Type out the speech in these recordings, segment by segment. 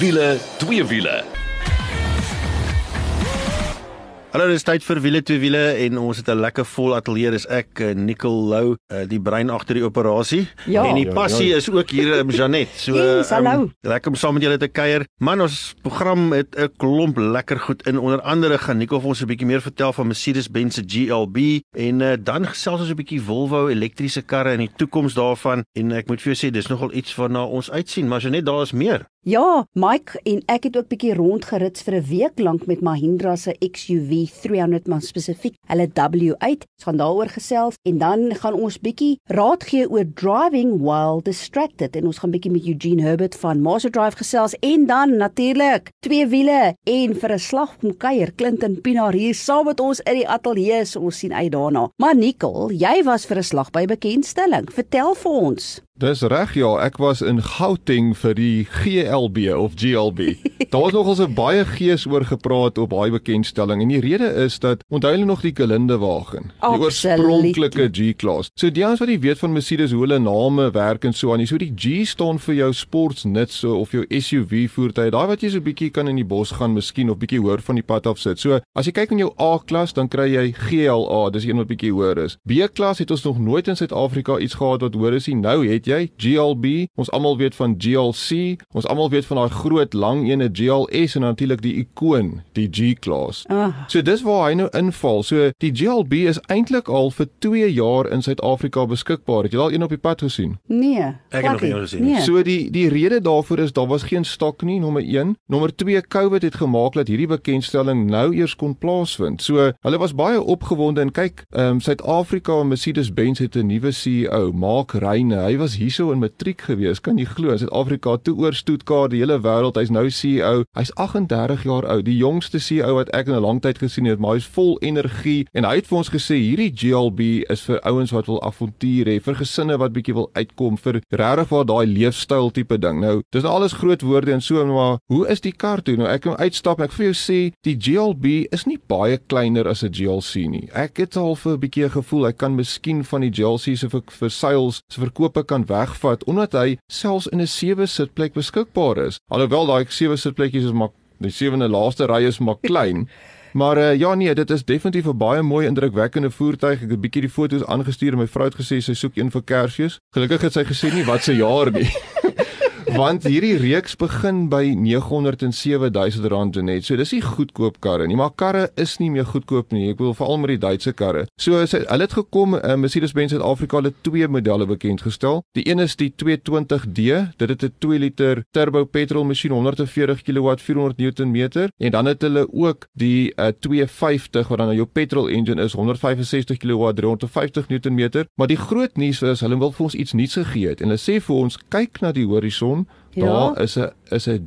Wiele, twee wiele. Hallo, dis tyd vir wiele twee wiele en ons het 'n lekker vol ateljee. Dis ek, eh, Nicole Lou, eh, die brein agter die operasie. Ja. en die Ja, passie is ook hier in Janet. So Yes, ehm, lekker om saam met julle te kuier. Man, ons program het 'n klomp lekker goed in. Onder andere gaan Nicole vir ons 'n bietjie meer vertel van Mercedes-Benz se GLB en uh, dan gesels ons 'n bietjie Volvo elektriese karre en die toekoms daarvan. En ek moet vir jou sê, dis nogal iets waarna ons uitsien, maar Janet, daar is meer. Ja, Mike en ek het ook bietjie rondgerits vir 'n week lank met Mahindra se XUV 300 maar spesifiek hulle W8. Ons gaan daaroor gesels en dan gaan ons bietjie raad gee oor driving while distracted en ons gaan bietjie met Eugene Herbert van Master Drive gesels en dan natuurlik twee wiele en vir 'n slag om kuier Clinton Pinaar hier saam met ons in die ateljee so ons sien uit daarna. Maar Nicole, jy was vir 'n slag by bekendstelling. Vertel vir ons. Dis reg ja, ek was in Gauteng vir die GLB of GLB. Daar was nogals 'n baie gees oor gepraat op daai bekendstelling en die rede is dat onthou hulle nog die Gelinde wagen, die oorspronklike G-klas. So die ouens wat nie weet van Mercedes hoe hulle name werk en so aan. So die G staan vir jou sportsnuts so of jou SUV voertuig. Daai wat jy so bietjie kan in die bos gaan miskien of bietjie hoor van die pad af sit. So as jy kyk in jou A-klas dan kry jy GLA, dis een wat bietjie hoor is. B-klas het ons nog nooit in Suid-Afrika iets gehad wat hoor is nie. Nou het jy GLB. Ons almal weet van GLC. Ons almal weet van daai groot lang ene GLS en natuurlik die ikoon, die G-klas. Ah. So dis waar hy nou inval. So die GLB is eintlik al vir 2 jaar in Suid-Afrika beskikbaar. Het jy al een op die pad gesien? Nee. Ek het nog nie gesien nie. Nee. So die die rede daarvoor is daar was geen stok nie, nommer 1. Nommer 2, COVID het gemaak dat hierdie bekendstelling nou eers kon plaasvind. So hulle was baie opgewonde en kyk, ehm um, Suid-Afrika en Mercedes-Benz het 'n nuwe CEO, Mark Reyne. Hy was hierso in matriek gewees, kan jy glo? Suid-Afrika toe oor Stuttgart, die hele wêreld. Hy's nou CEO. Hy's 38 jaar oud, die jongste CEO wat ek in 'n lang tyd gesien het, maar hy's vol energie en hy het vir ons gesê hierdie GLB is vir ouens wat wil avontuur hê, vir gesinne wat bietjie wil uitkom, vir regtig waar daai leefstyl tipe ding. Nou, dis nou alles groot woorde en so, maar hoe is die kar toe? Nou ek kan uitstap en ek vir jou sê, die GLB is nie baie kleiner as 'n GLC nie. Ek het al vir 'n bietjie gevoel hy kan miskien van die GLC se vir, vir sales se verkope kan wegvat omdat hy selfs in 'n sewe sitplek beskikbaar is. Alhoewel daai sewe sitplekkies is maar die sewende laaste ry is maar klein. Maar uh, ja nee, dit is definitief 'n baie mooi indrukwekkende voertuig. Ek het 'n bietjie die foto's aangestuur en my vrou het gesê sy soek een vir Kersfees. Gelukkig het sy gesê nie wat se jaar nie. Want hierdie reeks begin by 907 000 rand net. So dis nie goedkoop karre nie, maar karre is nie meer goedkoop nie. Ek bedoel veral met die Duitse karre. So sy, hulle het gekom, uh, Mercedes-Benz Suid-Afrika het twee modelle bekend gestel. Die een is die 220D. Dit het 'n 2 liter turbo petrol masjien 140 kW 400 Nm en dan het hulle ook die uh, 250 wat dan nou jou petrol engine is 165 kW 350 Nm. Maar die groot nuus is hulle wil vir ons iets nuuts gegee het en hulle sê vir ons kyk na die horison Ja. Daar is 'n is 'n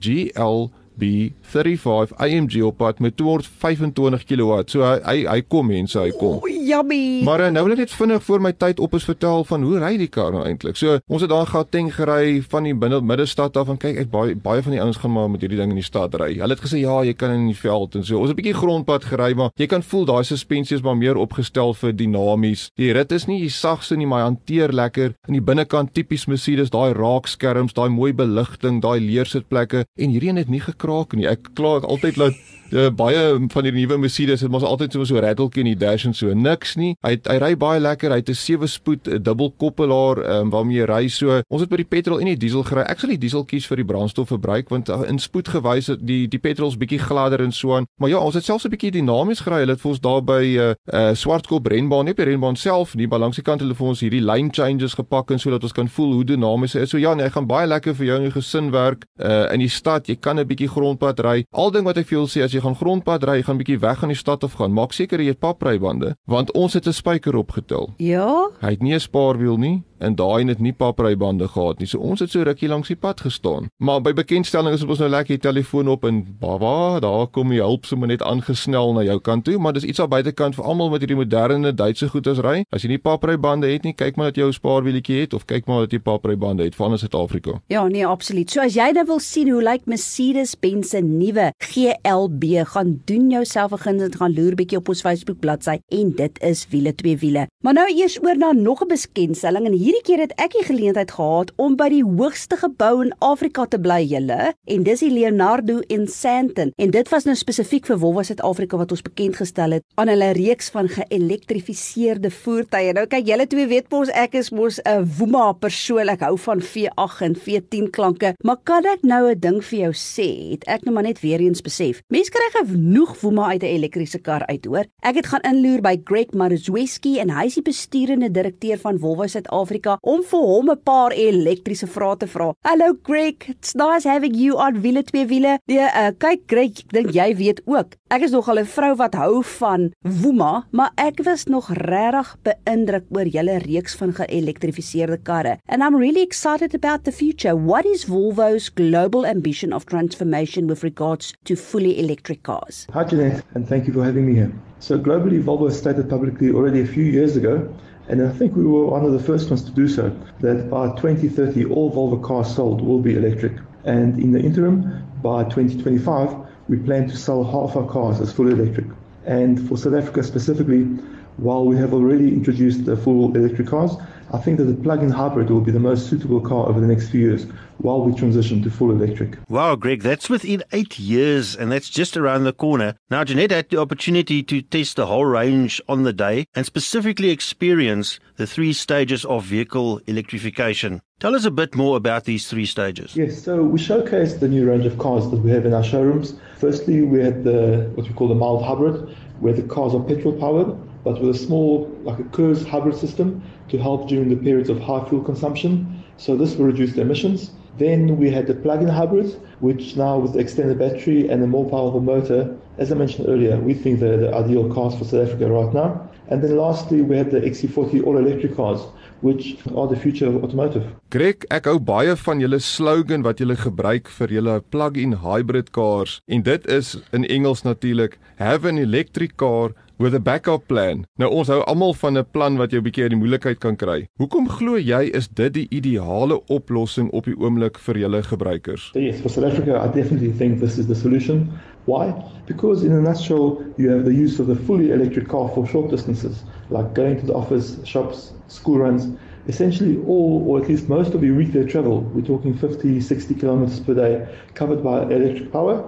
GLB35 AMG op pad met 225 kW. So hy hy, hy kom mense, hy kom. O, yummy. Maar uh, nou wil ek net vinnig voor my tyd op is vertel van hoe ry die kar nou eintlik. So ons het daar Gauteng gery van die binne middestad af en kyk ek baie baie van die ouens gaan maar met hierdie ding in die stad ry. Hulle het gesê ja, jy kan in die veld en so. Ons het 'n bietjie grondpad gery, maar jy kan voel daai suspensie is maar meer opgestel vir dinamies. Die rit is nie die sagste nie, maar hy hanteer lekker. In die binnekant tipies Mercedes, daai raakskerms, daai mooi beligting, daai leersitplekke en hierdie een het nie gekraak nie. Ek kla altyd laat Ja, baie van die nuwe Mercedes het mos altyd so so ratteltjie in die dash en so niks nie. Hy hy ry baie lekker. Hy het 'n sewe spoed 'n dubbelkoppelaar um, waarmee jy ry so. Ons het by die petrol en die diesel gery. Ek sal die diesel kies vir die brandstofverbruik want uh, in spoedgewys die die petrol's bietjie gladder en so aan. Maar ja, ons het selfs 'n bietjie dinamies gery. Hulle het vir ons daar by 'n uh, uh, Swartkop renbaan, nie op die renbaan self nie, maar langs die kant hulle vir ons hierdie line changes gepak en sodat ons kan voel hoe dinamies hy is. So ja, nee, hy gaan baie lekker vir jou en jou gesin werk uh, in die stad. Jy kan 'n bietjie grondpad ry. Al ding wat ek vir wil sê as jy gaan grondpad ry, gaan bietjie weg aan die stad af gaan. Maak seker jy het paprybande, want ons het 'n spyker opgetel. Ja. Hy het nie 'n spaarwiel nie en daai het nie paprybande gehad nie. So ons het so rukkie langs die pad gestaan. Maar by bekendstelling is ons nou lekker die telefoon op en baba, daar kom die hulp sommer net aangesnel na jou kant toe, maar dis iets aan buitekant vir almal met hierdie moderne Duitse goeders ry. As jy nie paprybande het nie, kyk maar dat jy 'n spaarwieletjie het of kyk maar dat jy paprybande het van Suid-Afrika. Ja, nee, absoluut. So as jy nou wil sien hoe lyk Mercedes-Benz se nuwe GLB, gaan doen jouself 'n guns en gaan loer bietjie op ons Facebook bladsy en dit is wiele twee wiele. Maar nou eers oor na nog 'n bekendstelling en hier hierdie keer het ek die geleentheid gehad om by die hoogste gebou in Afrika te bly, julle, en dis die Leonardo in Sandton. En dit was nou spesifiek vir Volvo Suid-Afrika wat ons bekend gestel het aan hulle reeks van geëlektrifiseerde voertuie. Nou kyk, julle twee weet mos ek is mos 'n Woema persoon. Ek hou van V8 en V10 klanke, maar kan ek nou 'n ding vir jou sê? Het ek nou maar net weer eens besef. Mense kry genoeg Woema uit 'n elektriese kar uit, hoor. Ek het gaan inloer by Greg Maruzweski en hy is die bestuurende direkteur van Volvo Suid-Afrika om vir hom 'n paar elektriese vrae te vra. Hallo Greg, it's nice having you on wiele twee wiele. Nee, uh, kyk Greg, ek dink jy weet ook. Ek is nog al 'n vrou wat hou van Woema, maar ek was nog regtig beïndruk oor julle reeks van geëlektrifiseerde karre. And I'm really excited about the future. What is Volvo's global ambition of transformation with regards to fully electric cars? Hi Jeanette, and thank you for having me here. So globally, Volvo stated publicly already a few years ago And I think we were one of the first ones to do so, that by 2030, all Volvo cars sold will be electric. And in the interim, by 2025, we plan to sell half our cars as fully electric. And for South Africa specifically, while we have already introduced the full electric cars, I think that the plug-in hybrid will be the most suitable car over the next few years while we transition to full electric. Wow, Greg, that's within eight years, and that's just around the corner. Now, Jeanette had the opportunity to test the whole range on the day and specifically experience the three stages of vehicle electrification. Tell us a bit more about these three stages. Yes, so we showcased the new range of cars that we have in our showrooms. Firstly, we had the what we call the mild hybrid, where the cars are petrol powered, but with a small, like a KERS hybrid system to help during the periods of high fuel consumption. So this will reduce the emissions. Then we had the plug-in hybrid, which now with the extended battery and a more powerful motor, as I mentioned earlier, we think they're the ideal cars for South Africa right now. And then lastly, we have the XC40 all-electric cars, which are the future of automotive. Greg, ek hou baie van julle slogan wat julle gebruik vir julle plug-in hybrid cars en dit is in Engels natuurlik have an electric car with a backup plan. Nou ons hou almal van 'n plan wat jou 'n bietjie uit die moeilikheid kan kry. Hoekom glo jy is dit die ideale oplossing op die oomblik vir julle gebruikers? Yes, for South Africa, I definitely think this is the solution. Why? Because in a nutshell, you have the use of the fully electric car for short distances, like going to the office, shops, school runs. Essentially, all or at least most of your weekday travel, we're talking 50, 60 kilometers per day, covered by electric power.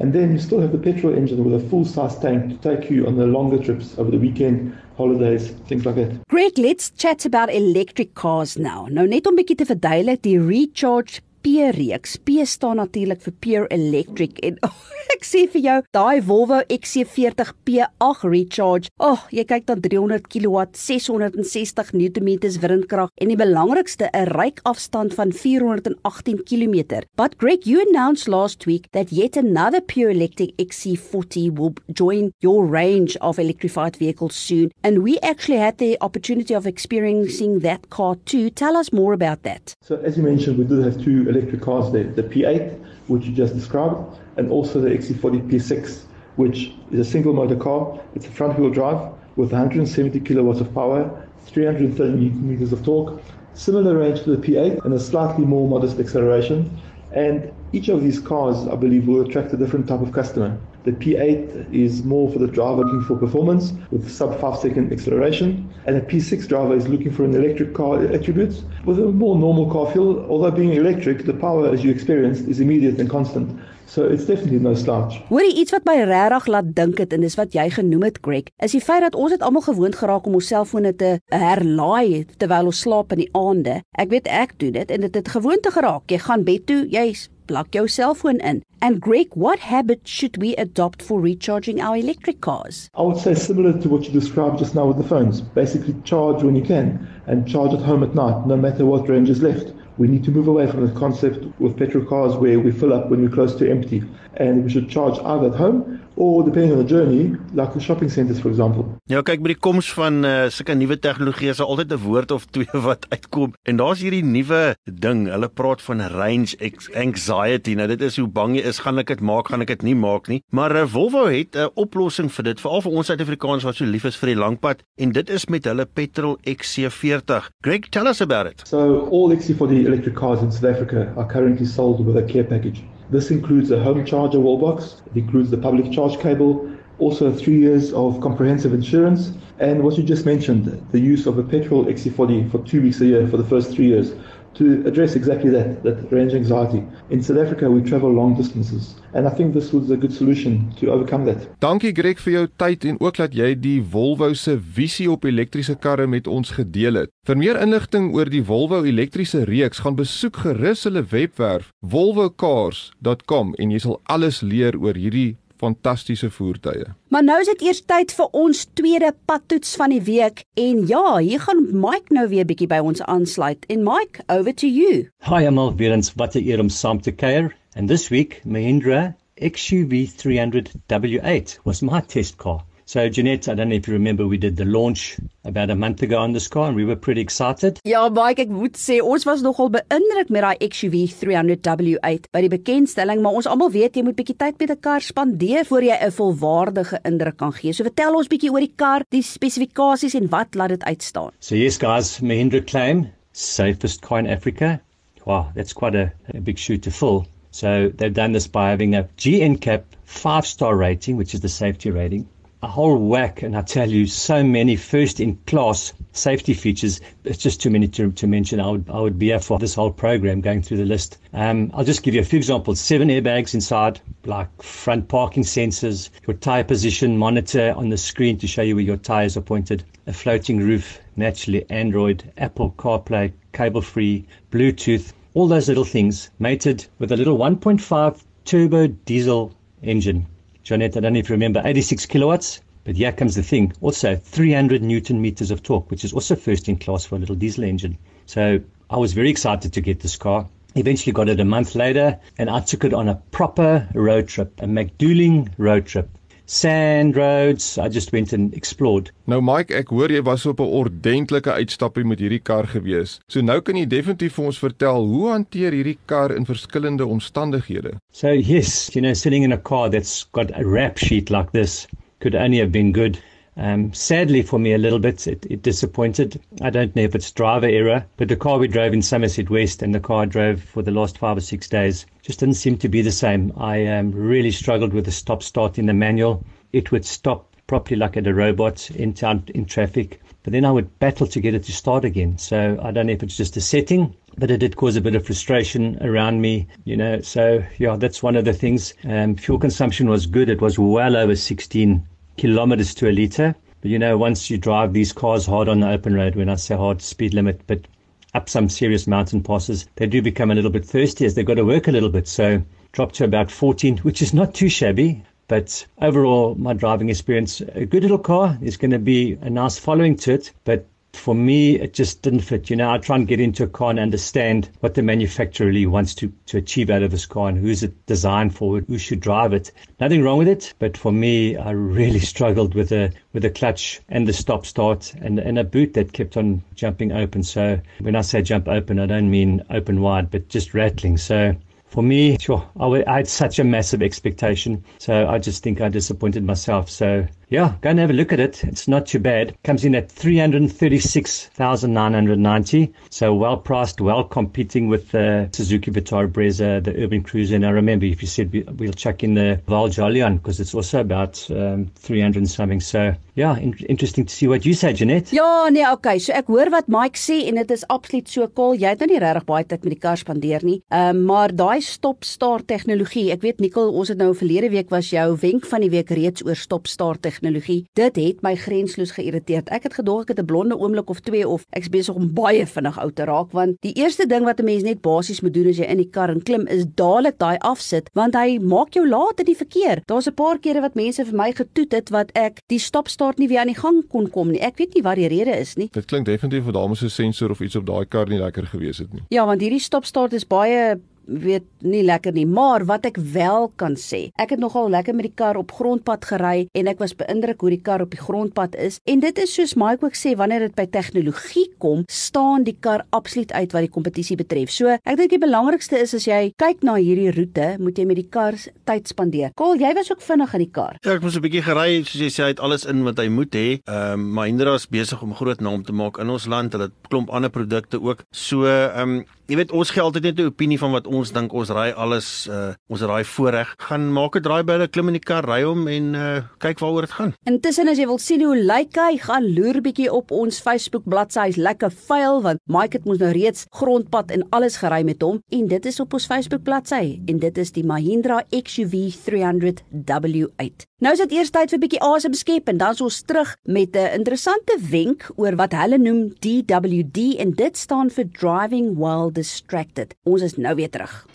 And then you still have the petrol engine with a full size tank to take you on the longer trips over the weekend, holidays, things like that. Greg, let's chat about electric cars now. Nou net om bietjie te verduidelik, die Recharge P-reeks. P staan natuurlik vir Pure Electric en oh, ek sê vir jou, daai Volvo XC40 P8 Recharge, ag, oh, jy kyk dan 300 kW, 660 Nm windkrag en die belangrikste, 'n ryk afstand van 418 km. But Greg, you announced last week that yet another Pure Electric XC40 will join your range of electrified vehicles soon, and we actually had the opportunity of experiencing that car too. Tell us more about that. So as you mentioned, we do have two electric cars there, the P8, which you just described, and also the XC40 P6, which is a single motor car. It's a front wheel drive with 170 kilowatts of power, 330 newton meters of torque, similar range to the P8 and a slightly more modest acceleration. And each of these cars, I believe, will attract a different type of customer. The P8 is more for the driver looking for performance with sub 5 second acceleration, and a P6 driver is looking for an electric car attributes with a more normal car feel. Although being electric, the power as you experience is immediate and constant. So it's definitely no slouch. Hoorie iets wat my regtig laat dink het en dis wat jy genoem het Greg, is die feit dat ons het almal gewoond geraak om ons selfone te herlaai terwyl ons slaap in die aande. Ek weet ek doen dit en dit het gewoonte geraak. Jy gaan bed toe, jy plak jou selfoon in. And Greg, what habit should we adopt for recharging our electric cars? I would say similar to what you described just now with the phones. Basically charge when you can and charge at home at night no matter what range is left. We need to move away from the concept with petrol cars where we fill up when we're close to empty. And we should charge either at home or depending on the journey, like the shopping centers for example. Ja, kyk by die koms van uh, sulke nuwe tegnologie is altyd 'n woord of twee wat uitkom. En daar's hierdie nuwe ding, hulle praat van range anxiety. Nou dit is hoe bang jy is, gaan ek dit maak, gaan ek dit nie maak nie. Maar uh, Volvo het 'n uh, oplossing vir dit, veral vir ons Suid-Afrikaners wat so lief is vir die langpad en dit is met hulle petrol XC40. Greg, tell us about it. So all XC40 electric cars in South Africa are currently sold with a care package. This includes a home charger wall box, it includes the public charge cable, also 3 years of comprehensive insurance and what you just mentioned the use of a petrol XC40 for 2 weeks a year for the first 3 years to address exactly that, that range anxiety. In South Africa, we travel long distances, and I think this was a good solution to overcome that. Dankie Greg vir jou tyd en ook dat jy die Volvo se visie op elektriese karre met ons gedeel het. Vir meer inligting oor die Volvo elektriese reeks, gaan besoek gerus hulle webwerf volvocars.com en jy sal alles leer oor hierdie fantastiese voertuie. Maar nou is dit eers tyd vir ons tweede padtoets van die week en ja, hier gaan Mike nou weer bietjie by ons aansluit. En Mike, over to you. Hi, I'm Alvirens wat te eer om saam te kuier. And this week, Mahindra XUV 300 W8 was my test car. So Jeanette, I don't know if you remember we did the launch about a month ago on this car and we were pretty excited. Ja, baie ek moet sê ons was nogal beïndruk met daai XUV 300W8 by die bekendstelling, maar ons almal weet jy moet bietjie tyd met 'n kar spandeer voor jy 'n volwaardige indruk kan gee. So vertel ons bietjie oor die kar, die spesifikasies en wat laat dit uitstaan. So yes guys, Mahindra claim safest car in Africa. Wow, that's quite a, a big shoe to fill. So they've done this by having a GNCAP 5-star rating, which is the safety rating a whole whack, and I tell you, so many first in class safety features. It's just too many to, to mention. I would I would be here for this whole program going through the list. Um, I'll just give you a few examples. Seven airbags inside, like front parking sensors, your tire position monitor on the screen to show you where your tires are pointed, a floating roof, naturally Android, Apple CarPlay, cable free, Bluetooth, all those little things mated with a little 1.5 turbo diesel engine Jeanette, I don't know if you remember, 86 kilowatts. But here comes the thing. Also, 300 newton meters of torque, which is also first in class for a little diesel engine. So I was very excited to get this car. Eventually got it a month later, and I took it on a proper road trip, a McDooling road trip. Sand roads. I just went and explored. Nou Mike, ek hoor jy was op 'n ordentlike uitstappie met hierdie kar gewees. So nou kan jy definitief vir ons vertel hoe hanteer hierdie kar in verskillende omstandighede. So yes, you know, sitting in a car that's got a rap sheet like this could only have been good. Um, sadly for me a little bit, it, it disappointed. I don't know if it's driver error, but the car we drove in Somerset West and the car I drove for the last five or six days just didn't seem to be the same. I um, really struggled with the stop start in the manual. It would stop properly like at a robot in in traffic, but then I would battle to get it to start again. So I don't know if it's just a setting, but it did cause a bit of frustration around me, you know. So yeah, that's one of the things. Um, fuel consumption was good. It was well over 16 kilometers to a liter. But you know, once you drive these cars hard on the open road, when I say hard, speed limit, but up some serious mountain passes, they do become a little bit thirsty as they've got to work a little bit. So drop to about 14, which is not too shabby. But overall, my driving experience, a good little car. There's going to be a nice following to it, but for me, it just didn't fit. You know, I try and get into a car and understand what the manufacturer really wants to, to achieve out of this car and who's it designed for, who should drive it. Nothing wrong with it, but for me, I really struggled with the with the clutch and the stop start and, and a boot that kept on jumping open. So when I say jump open, I don't mean open wide, but just rattling. So for me, sure, I, I had such a massive expectation. So I just think I disappointed myself. So yeah, go and have a look at it. It's not too bad. Comes in at 336,990. So well priced, well competing with the Suzuki Vitara Brezza, the Urban Cruiser. And I remember if you said we'll chuck in the Val Jolion because it's also about um, 300 and something. So yeah, in interesting to see what you say, Jeanette. Ja, nee, okay. So ek hoor wat Mike sê en dit is absoluut so cool. Jy het nou nie regtig baie tyd met die kar spandeer nie. Ehm um, maar daai stop-start tegnologie, ek weet Nicole, ons het nou verlede week was jou wenk van die week reeds oor stop-start tegnologie. Dit het my grensloos geïrriteerd. Ek het gedog ek het 'n blonde oomblik of twee of ek's besig om baie vinnig oud te raak want die eerste ding wat 'n mens net basies moet doen as jy in die kar en klim is dadelik daai afsit want hy maak jou laat in die verkeer. Daar's 'n paar kere wat mense vir my getoet het wat ek die stop-start nie weer aan die gang kon kom nie. Ek weet nie wat die rede is nie. Dit klink definitief of daar mos 'n sensor of iets op daai kar nie lekker gewees het nie. Ja, want hierdie stop-start is baie weet nie lekker nie, maar wat ek wel kan sê, ek het nogal lekker met die kar op grondpad gery en ek was beïndruk hoe die kar op die grondpad is en dit is soos Mike ook sê wanneer dit by tegnologie kom, staan die kar absoluut uit wat die kompetisie betref. So, ek dink die belangrikste is as jy kyk na hierdie roete, moet jy met die kar tyd spandeer. Kol, jy was ook vinnig in die kar. Ja, ek moes 'n bietjie gery, soos jy sê, hy het alles in wat hy moet hê. Ehm um, Mahindra is besig om groot naam te maak in ons land. Hulle het klomp ander produkte ook. So, ehm um, jy weet ons gee altyd net 'n opinie van wat ons dink ons ry alles uh ons ry voorreg. Gaan maak 'n draai by hulle klim in die kar, ry hom en uh kyk waaroor dit gaan. Intussen as jy wil sien hoe lyk hy, gaan loer bietjie op ons Facebook bladsy. Hy's lekker vuil want Mike het mos nou reeds grondpad en alles gery met hom en dit is op ons Facebook bladsy en dit is die Mahindra XUV 300W8. Nou is dit eers tyd vir bietjie asem skep en dan is ons terug met 'n interessante wenk oor wat hulle noem DWD en dit staan vir driving while distracted. Ons is nou weer terug.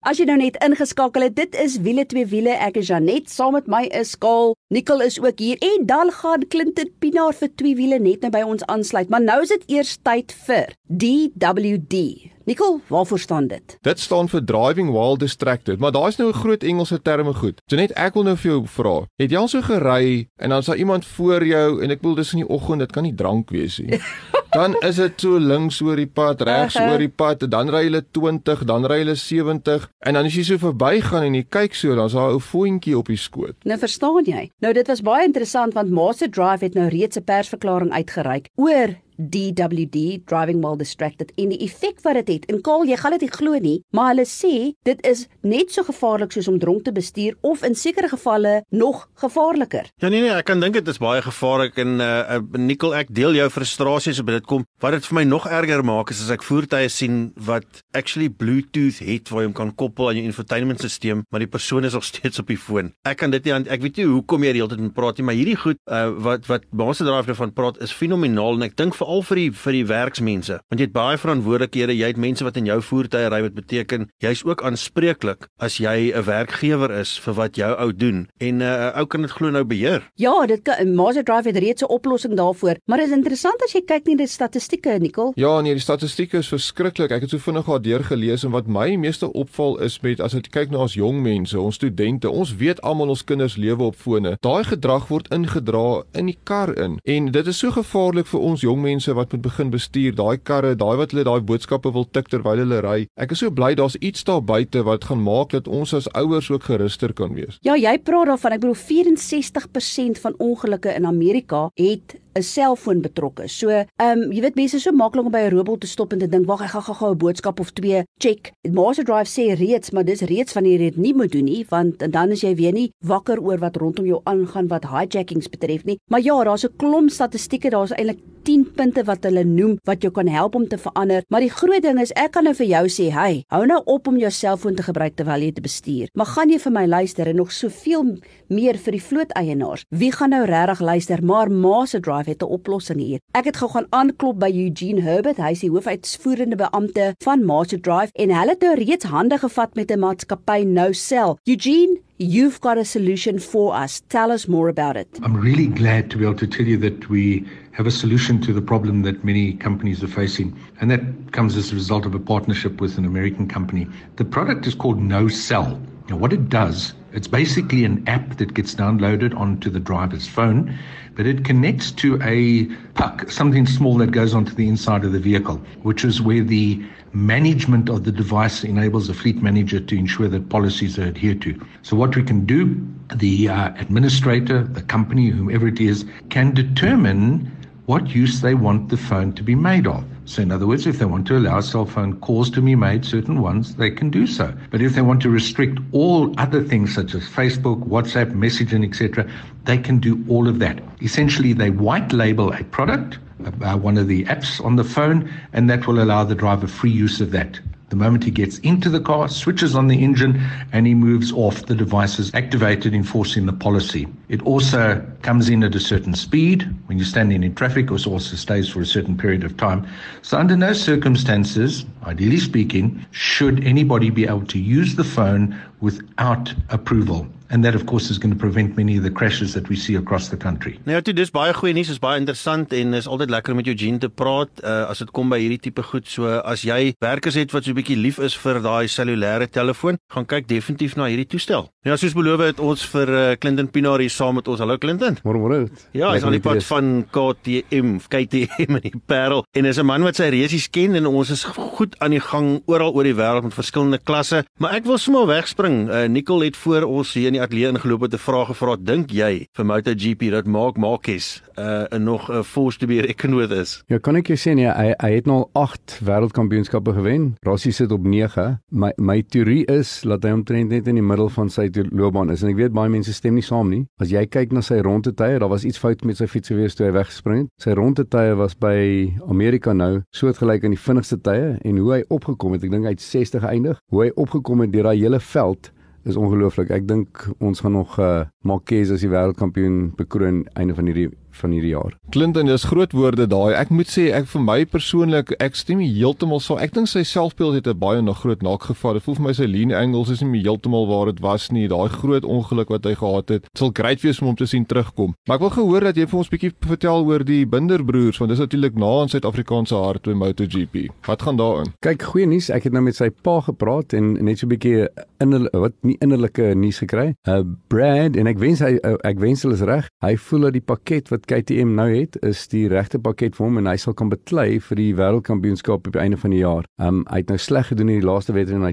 As jy nou net ingeskakel het, dit is wiele twee wiele. Ek is Janet, saam met my is Skaal. Nicole is ook hier en dan gaan Clinton Pinaar vir twee wiele net nou by ons aansluit. Maar nou is dit eers tyd vir DWD. Nicole, waarvoor staan dit? Dit staan vir driving while distracted, maar daar's nou 'n groot Engelse terme goed. So net ek wil nou vir jou vra, het jy al so gery en dan is daar iemand voor jou en ek bedoel dis in die oggend, dit kan nie drank wees nie. Dan is dit so links oor die pad, regs uh -huh. oor die pad, dan ry hulle 20, dan ry hulle 70 en dan as jy so verbygaan en jy kyk so, dan's daar 'n ou voetjie op die skoot. Nou verstaan jy. Nou dit was baie interessant want Master Drive het nou reeds 'n persverklaring uitgereik oor DWD driving while distracted en die effek wat dit het. En Kaal, jy gaan dit nie glo nie, maar hulle sê dit is net so gevaarlik soos om dronk te bestuur of in sekere gevalle nog gevaarliker. Ja nee nee, ek kan dink dit is baie gevaarlik en uh, uh Nicole, ek deel jou frustrasies op dit kom. Wat dit vir my nog erger maak is as ek voertuie sien wat actually Bluetooth het waar jy hom kan koppel aan jou infotainmentstelsel, maar die persoon is nog steeds op die foon. Ek kan dit nie ek weet nie hoekom jy die hele tyd moet praat nie, maar hierdie goed uh wat wat Master Drive daarvan praat is fenomenaal en ek dink veral vir die vir die werksmense want jy het baie verantwoordelikhede jy het mense wat in jou voertuie ry wat beteken jy's ook aanspreeklik as jy 'n werkgewer is vir wat jou ou doen. En 'n uh, ou kan dit glo nou beheer. Ja dit kan Master Drive het reeds 'n oplossing daarvoor maar dit is interessant as jy kyk na die statistieke Nicole. Ja nee die statistieke is verskriklik. Ek het so vinnig daar deur gelees en wat my meeste opval is met as jy kyk na ons jong mense ons studente ons weet almal ons kinders lewe op fone. Daai gedrag word ingedra in die kar in. En dit is so gevaarlik vir ons jong mense mense wat moet begin bestuur, daai karre, daai wat hulle daai boodskappe wil tik terwyl hulle ry. Ek is so bly daar's iets daar buite wat gaan maak dat ons as ouers ook geruster kan wees. Ja, jy praat daarvan. Ek bedoel 64% van ongelukke in Amerika het 'n selfoon betrokke. So, ehm um, jy weet mense is so maklik om by 'n robot te stop en te dink, "Wag, ek gaan gou-gou 'n boodskap of twee check." Master Drive sê reeds, maar dis reeds wanneer jy dit nie moet doen nie, want dan is jy weer nie wakker oor wat rondom jou aangaan wat hijackings betref nie. Maar ja, daar's 'n klomp statistieke, daar's eintlik 10 punte wat hulle noem wat jou kan help om te verander. Maar die groot ding is, ek kan nou vir jou sê, "Hey, hou nou op om jou selfoon te gebruik terwyl jy te bestuur." Maar gaan jy vir my luister en nog soveel meer vir die vlooteienaars? Wie gaan nou regtig luister? Maar Master Drive Drive het 'n oplossing hier. Ek het gou gaan aanklop by Eugene Herbert, hy is die hoofuitvoerende beampte van Master Drive en hulle het nou reeds hande gevat met 'n maatskappy NouCell. Eugene You've got a solution for us. Tell us more about it. I'm really glad to be able to tell you that we have a solution to the problem that many companies are facing. And that comes as a result of a partnership with an American company. The product is called No Cell. Now, what it does, it's basically an app that gets downloaded onto the driver's phone but it connects to a puck, something small that goes onto the inside of the vehicle, which is where the management of the device enables the fleet manager to ensure that policies are adhered to. So, what we can do, the uh, administrator, the company, whomever it is, can determine what use they want the phone to be made of. So, in other words, if they want to allow cell phone calls to be made, certain ones, they can do so. But if they want to restrict all other things such as Facebook, WhatsApp, messaging, etc., they can do all of that. Essentially, they white label a product, uh, one of the apps on the phone, and that will allow the driver free use of that. The moment he gets into the car, switches on the engine, and he moves off, the device is activated, enforcing the policy. It also comes in at a certain speed. When you're standing in traffic, it also stays for a certain period of time. So, under no circumstances, ideally speaking, should anybody be able to use the phone without approval. and that of course is going to prevent many of the crashes that we see across the country. Nou ja, dis baie goeie nuus, is baie interessant en is altyd lekker met Eugene te praat uh, as dit kom by hierdie tipe goed. So as jy werkers het wat so 'n bietjie lief is vir daai cellulêre telefoon, gaan kyk definitief na hierdie toestel. Ja, soos beloof het ons vir uh, Clinton Pinaar hier saam met ons. Hallo Clinton. Môre môre. Ja, hy's aan die pad van KTM, KTM in die Parel en is 'n man wat sy resies ken en ons is goed goed aan die gang oral oor die wêreld met verskillende klasse, maar ek wil sommer wegspring. Uh, Nicole het voor ons hier in die ateljee ingeloop met 'n vraag gevra. Dink jy vir MotoGP dat Mark Marquez uh, nog 'n uh, force to be reckoned with is? Ja, kan ek jou sê nee, hy hy het nou 8 wêreldkampioenskappe gewen. Rossi sit op 9. My my teorie is dat hy omtrent net in die middel van sy loopbaan is en ek weet baie mense stem nie saam nie. As jy kyk na sy rondetye, daar was iets fout met sy fiets gewees toe hy weggespring het. Sy rondetye was by Amerika nou soortgelyk aan die vinnigste tye en hoe hy opgekom het, ek dink hy het 60 geëindig. Hoe hy opgekom het deur daai hele veld is ongelooflik. Ek dink ons gaan nog uh, Marquez as die wêreldkampioen bekroon einde van hierdie van hierdie jaar. Clinton, dis groot woorde daai. Ek moet sê ek vir my persoonlik ek stem heeltemal saam. Ek dink sy selfbeeld het 'n baie nog groot naakgeval. Dit voel vir my sy lean angles is nie heeltemal waar dit was nie. Daai groot ongeluk wat hy gehad het. Dit sal great wees om hom te sien terugkom. Maar ek wil gehoor dat jy vir ons bietjie vertel oor die Binderbroers want dis natuurlik na in Suid-Afrikaanse hart by MotoGP. Wat gaan daarin? Kyk, goeie nuus. Ek het nou met sy pa gepraat en net so 'n bietjie in wat nie innerlike nuus gekry. Uh Brad en ek wens hy uh, ek wens hulle is reg. Hy voel dat die pakket wat KTM nou het is die regte pakket vir hom en hy sal kan beklei vir die wêreldkampioenskap op die einde van die jaar. Um hy het nou sleg gedoen in die laaste wedren en hy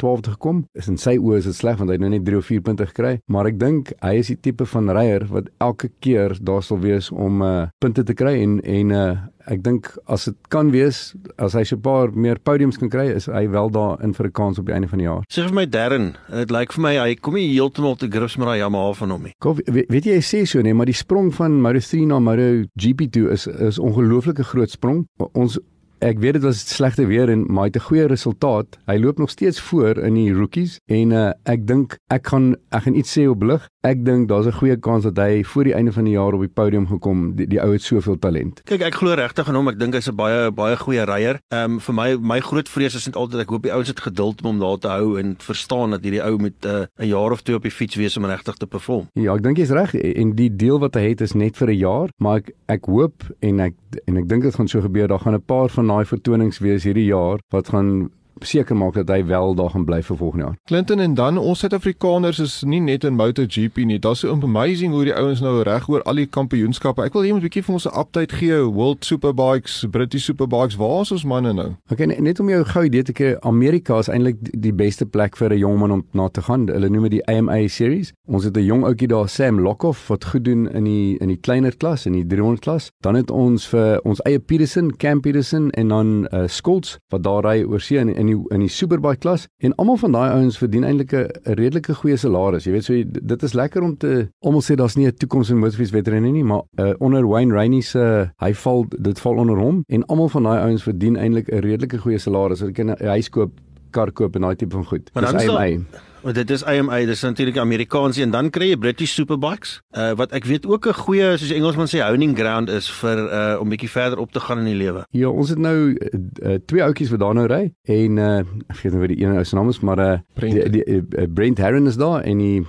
12de gekom. Is in sy oë is dit sleg want hy het nou net 3 of 4 punte gekry, maar ek dink hy is die tipe van ryer wat elke keer daar sal wees om uh punte te kry en en uh ek dink as dit kan wees as hy so 'n paar meer podiums kan kry is hy wel daar in vir 'n kans op die einde van die jaar. Sê vir my Darren, dit lyk vir my hy kom nie heeltemal te grips met daai Yamaha van hom nie. Kom weet, weet jy hy sê so nee, maar die sprong van Moto3 na MotoGP2 is is ongelooflike groot sprong. Ons ek weet dit was slegte weer en maar hy het 'n goeie resultaat. Hy loop nog steeds voor in die rookies en uh, ek dink ek gaan ek gaan iets sê op lig. Ek dink daar's 'n goeie kans dat hy voor die einde van die jaar op die podium gekom. Die, die ou het soveel talent. Kyk, ek glo regtig aan hom. Ek dink hy's 'n baie baie goeie ryer. Ehm um, vir my my groot vrees is net altyd ek hoop die ouens het geduld om hom daar te hou en verstaan dat hierdie ou met eh, 'n uh, jaar of twee op die fiets wees om regtig te perform. Ja, ek dink jy's reg en die deel wat hy het is net vir 'n jaar, maar ek ek hoop en ek en ek dink dit gaan so gebeur. Daar gaan 'n paar van daai vertonings wees hierdie jaar wat gaan seker maak dat hy wel daar gaan bly vir volgende jaar. Clinton en dan ons Suid-Afrikaners is nie net in MotoGP nie. Daar's so amazing hoe die ouens nou reg oor al die kampioenskappe. Ek wil hê ons 'n bietjie vir ons 'n update gee. World Superbikes, British Superbikes, waar is ons manne nou? Okay, net om jou gou idee te gee, Amerika is eintlik die beste plek vir 'n jong man om na te gaan. Hulle noem dit die AMA series. Ons het 'n jong ouetjie daar, Sam Lockhoff, wat goed doen in die in die kleiner klas, in die 300 klas. Dan het ons vir ons eie Peterson, Cam Peterson en dan uh, Skolts wat daar ry oor see in, in die in die superbike klas en almal van daai ouens verdien eintlik 'n redelike goeie salaris. Jy weet so dit is lekker om te almal sê daar's nie 'n toekoms in motorfiets wedrenne nie, maar uh, onder Wayne Rainey se uh, hy val dit val onder hom en almal van daai ouens verdien eintlik 'n redelike goeie salaris. Hulle kan 'n huis koop, kar koop en daai tipe van goed. Maar Dis AMA. Want dit is AMA, dis natuurlik Amerikaans en dan kry jy British Superbikes. Uh wat ek weet ook 'n goeie soos Engelsman sê honing ground is vir uh om bietjie verder op te gaan in die lewe. Ja, ons het nou uh, twee ouetjies wat daar nou ry en uh ek weet nie wat die een ou se naam is, maar uh Brent, die, die, uh, Brent Herron is daar en die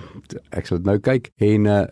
ek sal nou kyk en uh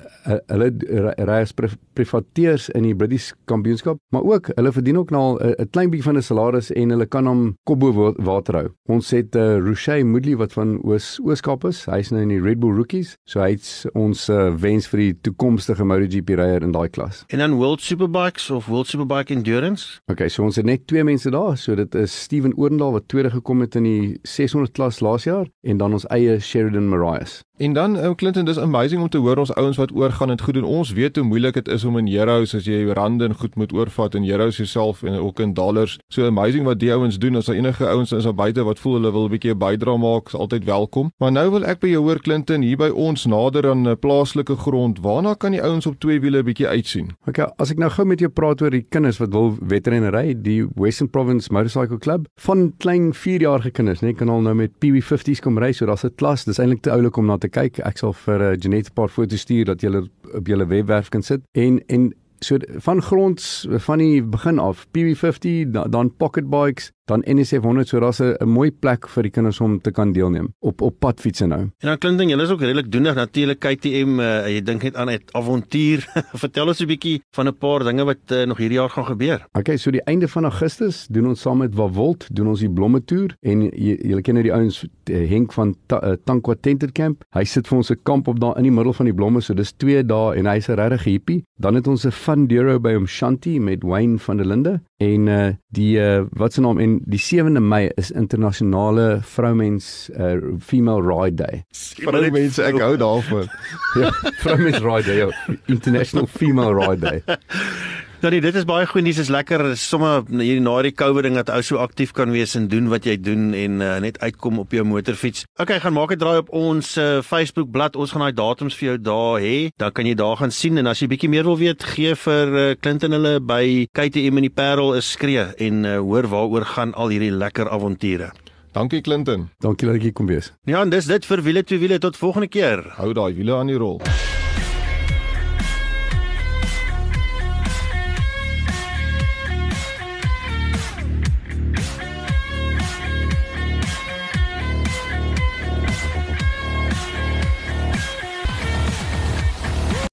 hulle ry as privateers in die British kampioenskap, maar ook hulle verdien ook nou 'n klein bietjie van 'n salaris en hulle kan hom kop bo water hou. Ons het uh Roche Moodley wat van Oos Oos Weskaap is. Hy's nou in die Red Bull Rookies. So hy's ons uh, wens vir die toekomstige MotoGP ryer in daai klas. En dan World Superbikes of World Superbike Endurance? Okay, so ons het net twee mense daar. So dit is Steven Oorendal wat tweede gekom het in die 600 klas laas jaar en dan ons eie Sheridan Marias. En dan um, Clinton, dis amazing om te hoor ons ouens wat oorgaan en goed doen. Ons weet hoe moeilik dit is om in Heroes as jy rande en goed moet oorvat in Heroes jouself en ook in dollars. So amazing wat die ouens doen. As daar enige ouens is daar buite wat voel hulle wil 'n bietjie 'n bydrae maak, is altyd welkom. Maar nou wil ek by jou hoor Clinton hier by ons nader aan 'n plaaslike grond. Waarna kan die ouens op twee wiele 'n bietjie uitsien? Okay, as ek nou gou met jou praat oor die kinders wat wil wedrennery, die Western Province Motorcycle Club, van klein 4-jarige kinders, net kan al nou met PW50s kom ry, so daar's 'n klas. Dis eintlik te oulik om na te kyk. Ek sal vir uh, Janet 'n paar foto's stuur dat jy op julle webwerf kan sit. En en so van gronds van die begin af PV50 dan pocket bikes dan NSF 100 so daar's 'n mooi plek vir die kinders om te kan deelneem op op padfietsse nou. En dan klink ding, julle is ook redelik doenig natuurlik KTM, uh, jy dink net aan 'n avontuur. Vertel ons 'n bietjie van 'n paar dinge wat uh, nog hierdie jaar gaan gebeur. Okay, so die einde van Augustus doen ons saam met Wawold doen ons die blomme toer en julle ken nou die ouens uh, Henk van ta, uh, Tankwa Tented Camp. Hy sit vir ons 'n kamp op daar in die middel van die blomme, so dis 2 dae en hy's 'n regte hippie. Dan het ons 'n fun duro by hom Shanti met Wayne van der Linde en uh, die uh, wat se naam en dan die 7de Mei is internasionale vroumens uh, female ride day. Vroumense, ek hou daarvan. Ja, vroumens ride day, ja, international female ride day. Nou nee, dit is baie goed nuus. Is lekker sommer hier na die COVID ding dat ou so aktief kan wees en doen wat jy doen en uh, net uitkom op jou motorfiets. Okay, gaan maak 'n draai op ons uh, Facebook bladsy. Ons gaan daai datums vir jou daar hê. Dan kan jy daar gaan sien en as jy bietjie meer wil weet, gee vir uh, Clinton hulle by KTM en die Parel 'n skree en uh, hoor waaroor gaan al hierdie lekker avonture. Dankie Clinton. Dankie dat ek hier kom wees. Ja, en dis dit vir wiele twee wiele tot volgende keer. Hou daai wiele aan die rol.